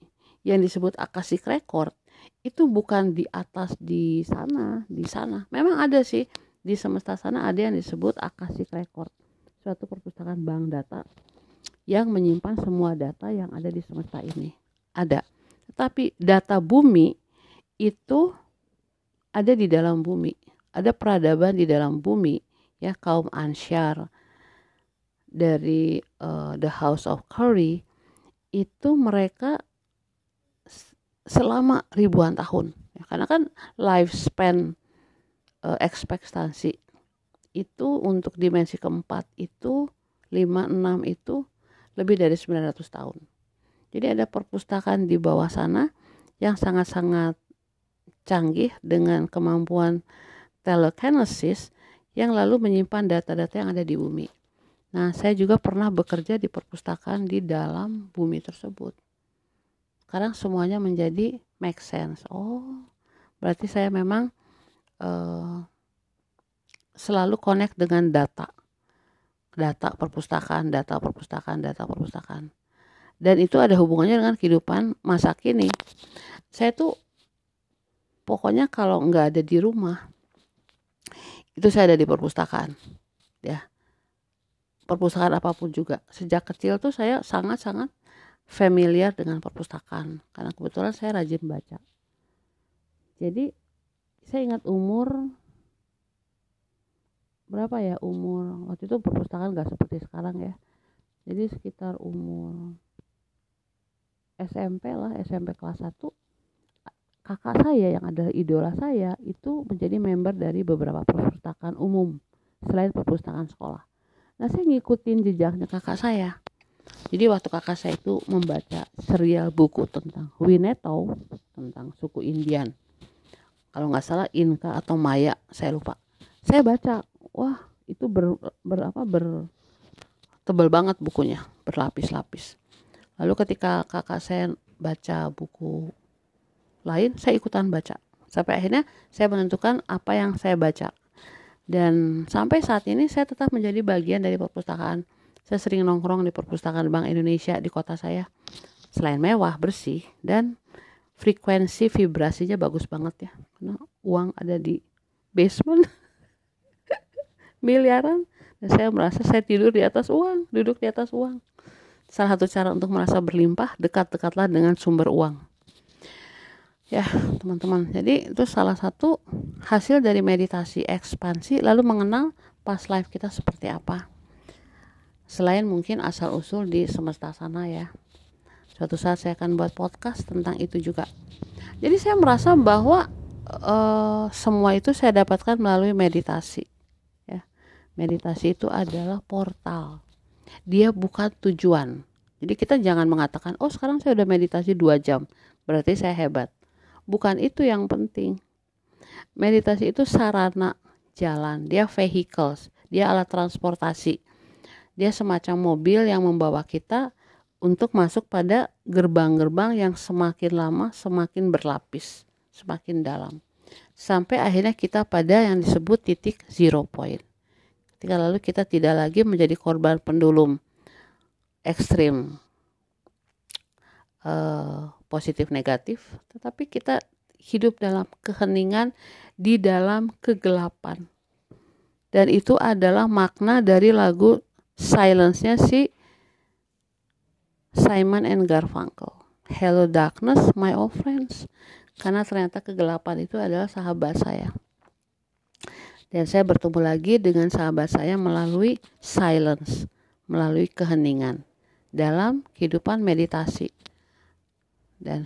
yang disebut akasik record itu bukan di atas di sana di sana. Memang ada sih di semesta sana ada yang disebut akasik record suatu perpustakaan bank data yang menyimpan semua data yang ada di semesta ini. Ada. Tetapi data bumi itu ada di dalam bumi. Ada peradaban di dalam bumi ya kaum Ansyar dari uh, The House of Curry itu mereka selama ribuan tahun ya, karena kan lifespan uh, ekspektasi itu untuk dimensi keempat itu 5 6 itu lebih dari 900 tahun. Jadi ada perpustakaan di bawah sana yang sangat-sangat canggih dengan kemampuan telekinesis yang lalu menyimpan data-data yang ada di bumi. Nah, saya juga pernah bekerja di perpustakaan di dalam bumi tersebut sekarang semuanya menjadi make sense. Oh berarti saya memang uh, selalu connect dengan data. Data perpustakaan data perpustakaan data perpustakaan. Dan itu ada hubungannya dengan kehidupan masa kini. Saya tuh pokoknya kalau nggak ada di rumah itu saya ada di perpustakaan ya. Perpustakaan apa pun juga. Sejak kecil tuh saya sangat-sangat familiar dengan perpustakaan karena kebetulan saya rajin baca. Jadi saya ingat umur berapa ya umur waktu itu perpustakaan nggak seperti sekarang ya. Jadi sekitar umur SMP lah SMP kelas 1 kakak saya yang adalah idola saya itu menjadi member dari beberapa perpustakaan umum selain perpustakaan sekolah. Nah saya ngikutin jejaknya kakak saya jadi waktu kakak saya itu membaca serial buku tentang Winnetou tentang suku Indian. Kalau nggak salah Inka atau Maya saya lupa. Saya baca wah itu ber, ber apa ber tebal banget bukunya berlapis-lapis. Lalu ketika kakak saya baca buku lain saya ikutan baca. Sampai akhirnya saya menentukan apa yang saya baca. Dan sampai saat ini saya tetap menjadi bagian dari perpustakaan saya sering nongkrong di perpustakaan Bank Indonesia di kota saya. Selain mewah, bersih, dan frekuensi vibrasinya bagus banget ya. Karena uang ada di basement. <laughs> Miliaran. Dan saya merasa saya tidur di atas uang, duduk di atas uang. Salah satu cara untuk merasa berlimpah, dekat-dekatlah dengan sumber uang. Ya, teman-teman. Jadi itu salah satu hasil dari meditasi ekspansi lalu mengenal past life kita seperti apa selain mungkin asal usul di semesta sana ya. Suatu saat saya akan buat podcast tentang itu juga. Jadi saya merasa bahwa uh, semua itu saya dapatkan melalui meditasi ya. Meditasi itu adalah portal. Dia bukan tujuan. Jadi kita jangan mengatakan oh sekarang saya udah meditasi dua jam. Berarti saya hebat. Bukan itu yang penting. Meditasi itu sarana jalan. Dia vehicles. Dia alat transportasi dia semacam mobil yang membawa kita untuk masuk pada gerbang-gerbang yang semakin lama semakin berlapis, semakin dalam. Sampai akhirnya kita pada yang disebut titik zero point. Ketika lalu kita tidak lagi menjadi korban pendulum ekstrim uh, positif negatif, tetapi kita hidup dalam keheningan di dalam kegelapan. Dan itu adalah makna dari lagu silence-nya si Simon and Garfunkel. Hello darkness, my old friends. Karena ternyata kegelapan itu adalah sahabat saya. Dan saya bertemu lagi dengan sahabat saya melalui silence, melalui keheningan dalam kehidupan meditasi. Dan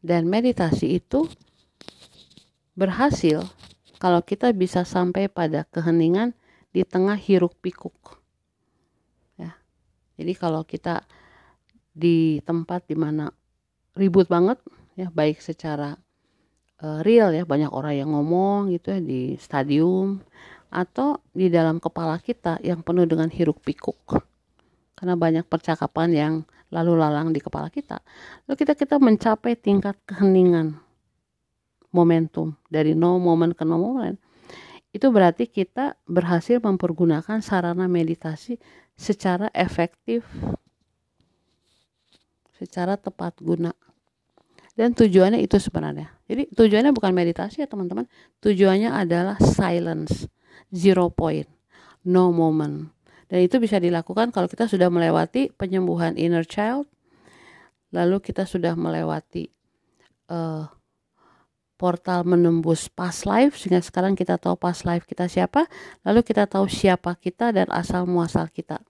dan meditasi itu berhasil kalau kita bisa sampai pada keheningan di tengah hiruk pikuk. Ya. Jadi kalau kita di tempat di mana ribut banget ya baik secara uh, real ya banyak orang yang ngomong gitu ya di stadium atau di dalam kepala kita yang penuh dengan hiruk pikuk. Karena banyak percakapan yang lalu lalang di kepala kita. Lalu kita kita mencapai tingkat keheningan momentum. Dari no moment ke no moment itu berarti kita berhasil mempergunakan sarana meditasi secara efektif, secara tepat guna. Dan tujuannya itu sebenarnya. Jadi tujuannya bukan meditasi ya teman-teman. Tujuannya adalah silence, zero point, no moment. Dan itu bisa dilakukan kalau kita sudah melewati penyembuhan inner child, lalu kita sudah melewati uh, portal menembus past life sehingga sekarang kita tahu past life kita siapa, lalu kita tahu siapa kita dan asal muasal kita.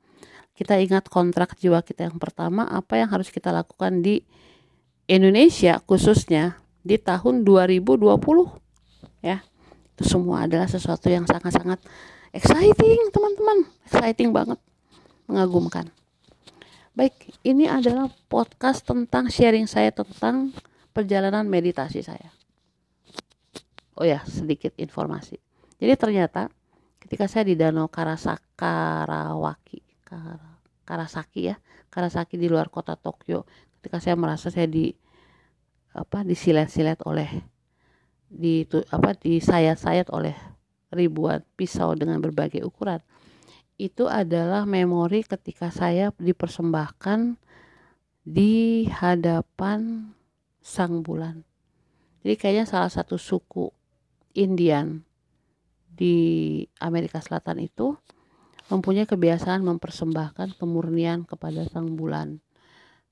Kita ingat kontrak jiwa kita yang pertama, apa yang harus kita lakukan di Indonesia khususnya di tahun 2020 ya. Itu semua adalah sesuatu yang sangat-sangat exciting, teman-teman. Exciting banget. Mengagumkan. Baik, ini adalah podcast tentang sharing saya tentang perjalanan meditasi saya oh ya sedikit informasi jadi ternyata ketika saya di Danau Karasakarawaki Karasaki ya Karasaki di luar kota Tokyo ketika saya merasa saya di apa disilet-silet oleh di apa disayat-sayat oleh ribuan pisau dengan berbagai ukuran itu adalah memori ketika saya dipersembahkan di hadapan sang bulan. Jadi kayaknya salah satu suku Indian di Amerika Selatan itu mempunyai kebiasaan mempersembahkan kemurnian kepada sang bulan.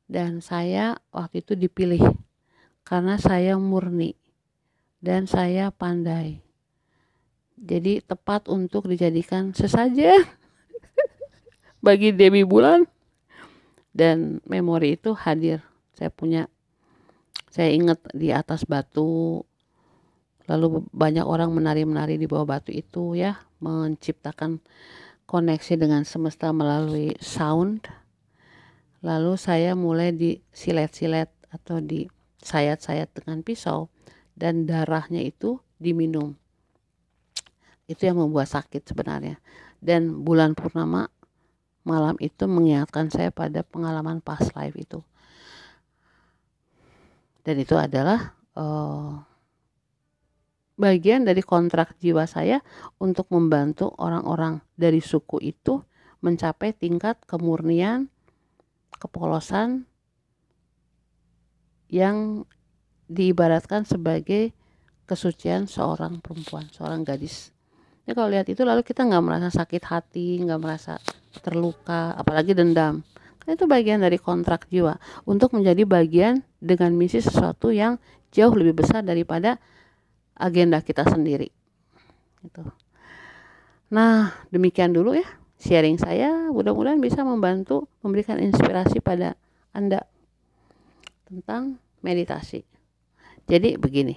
Dan saya waktu itu dipilih karena saya murni dan saya pandai. Jadi tepat untuk dijadikan sesaja <laughs> bagi Dewi Bulan dan memori itu hadir. Saya punya saya ingat di atas batu lalu banyak orang menari-menari di bawah batu itu ya menciptakan koneksi dengan semesta melalui sound. Lalu saya mulai disilet-silet atau disayat-sayat dengan pisau dan darahnya itu diminum. Itu yang membuat sakit sebenarnya. Dan bulan purnama malam itu mengingatkan saya pada pengalaman past life itu. Dan itu adalah uh, bagian dari kontrak jiwa saya untuk membantu orang-orang dari suku itu mencapai tingkat kemurnian, kepolosan yang diibaratkan sebagai kesucian seorang perempuan, seorang gadis. Ya kalau lihat itu lalu kita nggak merasa sakit hati, nggak merasa terluka, apalagi dendam. Kan itu bagian dari kontrak jiwa untuk menjadi bagian dengan misi sesuatu yang jauh lebih besar daripada agenda kita sendiri. Gitu. Nah, demikian dulu ya sharing saya. Mudah-mudahan bisa membantu memberikan inspirasi pada Anda tentang meditasi. Jadi begini,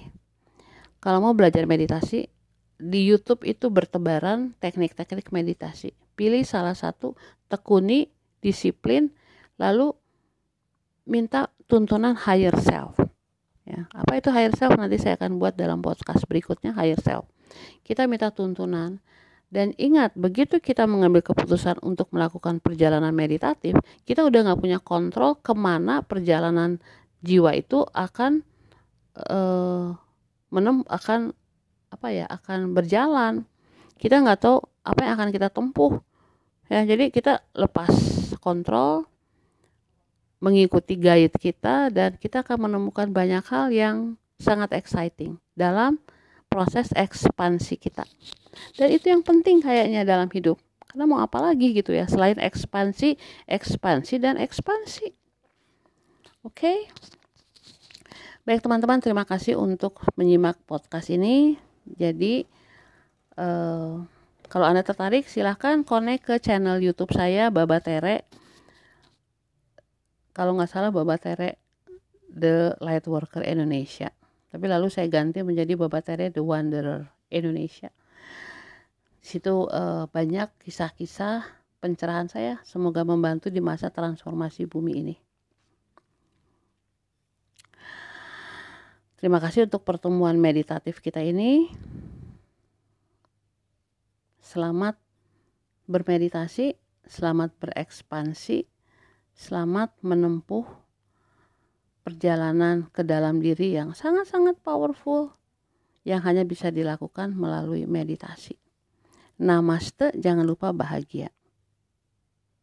kalau mau belajar meditasi, di YouTube itu bertebaran teknik-teknik meditasi. Pilih salah satu, tekuni, disiplin, lalu minta tuntunan higher self. Ya, apa itu higher self nanti saya akan buat dalam podcast berikutnya higher self. Kita minta tuntunan dan ingat begitu kita mengambil keputusan untuk melakukan perjalanan meditatif, kita udah nggak punya kontrol ke mana perjalanan jiwa itu akan uh, menem akan apa ya akan berjalan. Kita nggak tahu apa yang akan kita tempuh. Ya, jadi kita lepas kontrol mengikuti guide kita dan kita akan menemukan banyak hal yang sangat exciting dalam proses ekspansi kita. Dan itu yang penting kayaknya dalam hidup. Karena mau apa lagi gitu ya selain ekspansi, ekspansi dan ekspansi. Oke. Okay? Baik teman-teman, terima kasih untuk menyimak podcast ini. Jadi uh, kalau Anda tertarik silahkan connect ke channel YouTube saya Baba Tere kalau nggak salah Baba Tere The Light Worker Indonesia. Tapi lalu saya ganti menjadi Baba Tere The Wanderer Indonesia. Situ uh, banyak kisah-kisah pencerahan saya. Semoga membantu di masa transformasi bumi ini. Terima kasih untuk pertemuan meditatif kita ini. Selamat bermeditasi selamat berekspansi Selamat menempuh perjalanan ke dalam diri yang sangat-sangat powerful. yang hanya bisa dilakukan melalui meditasi. Namaste, jangan lupa bahagia.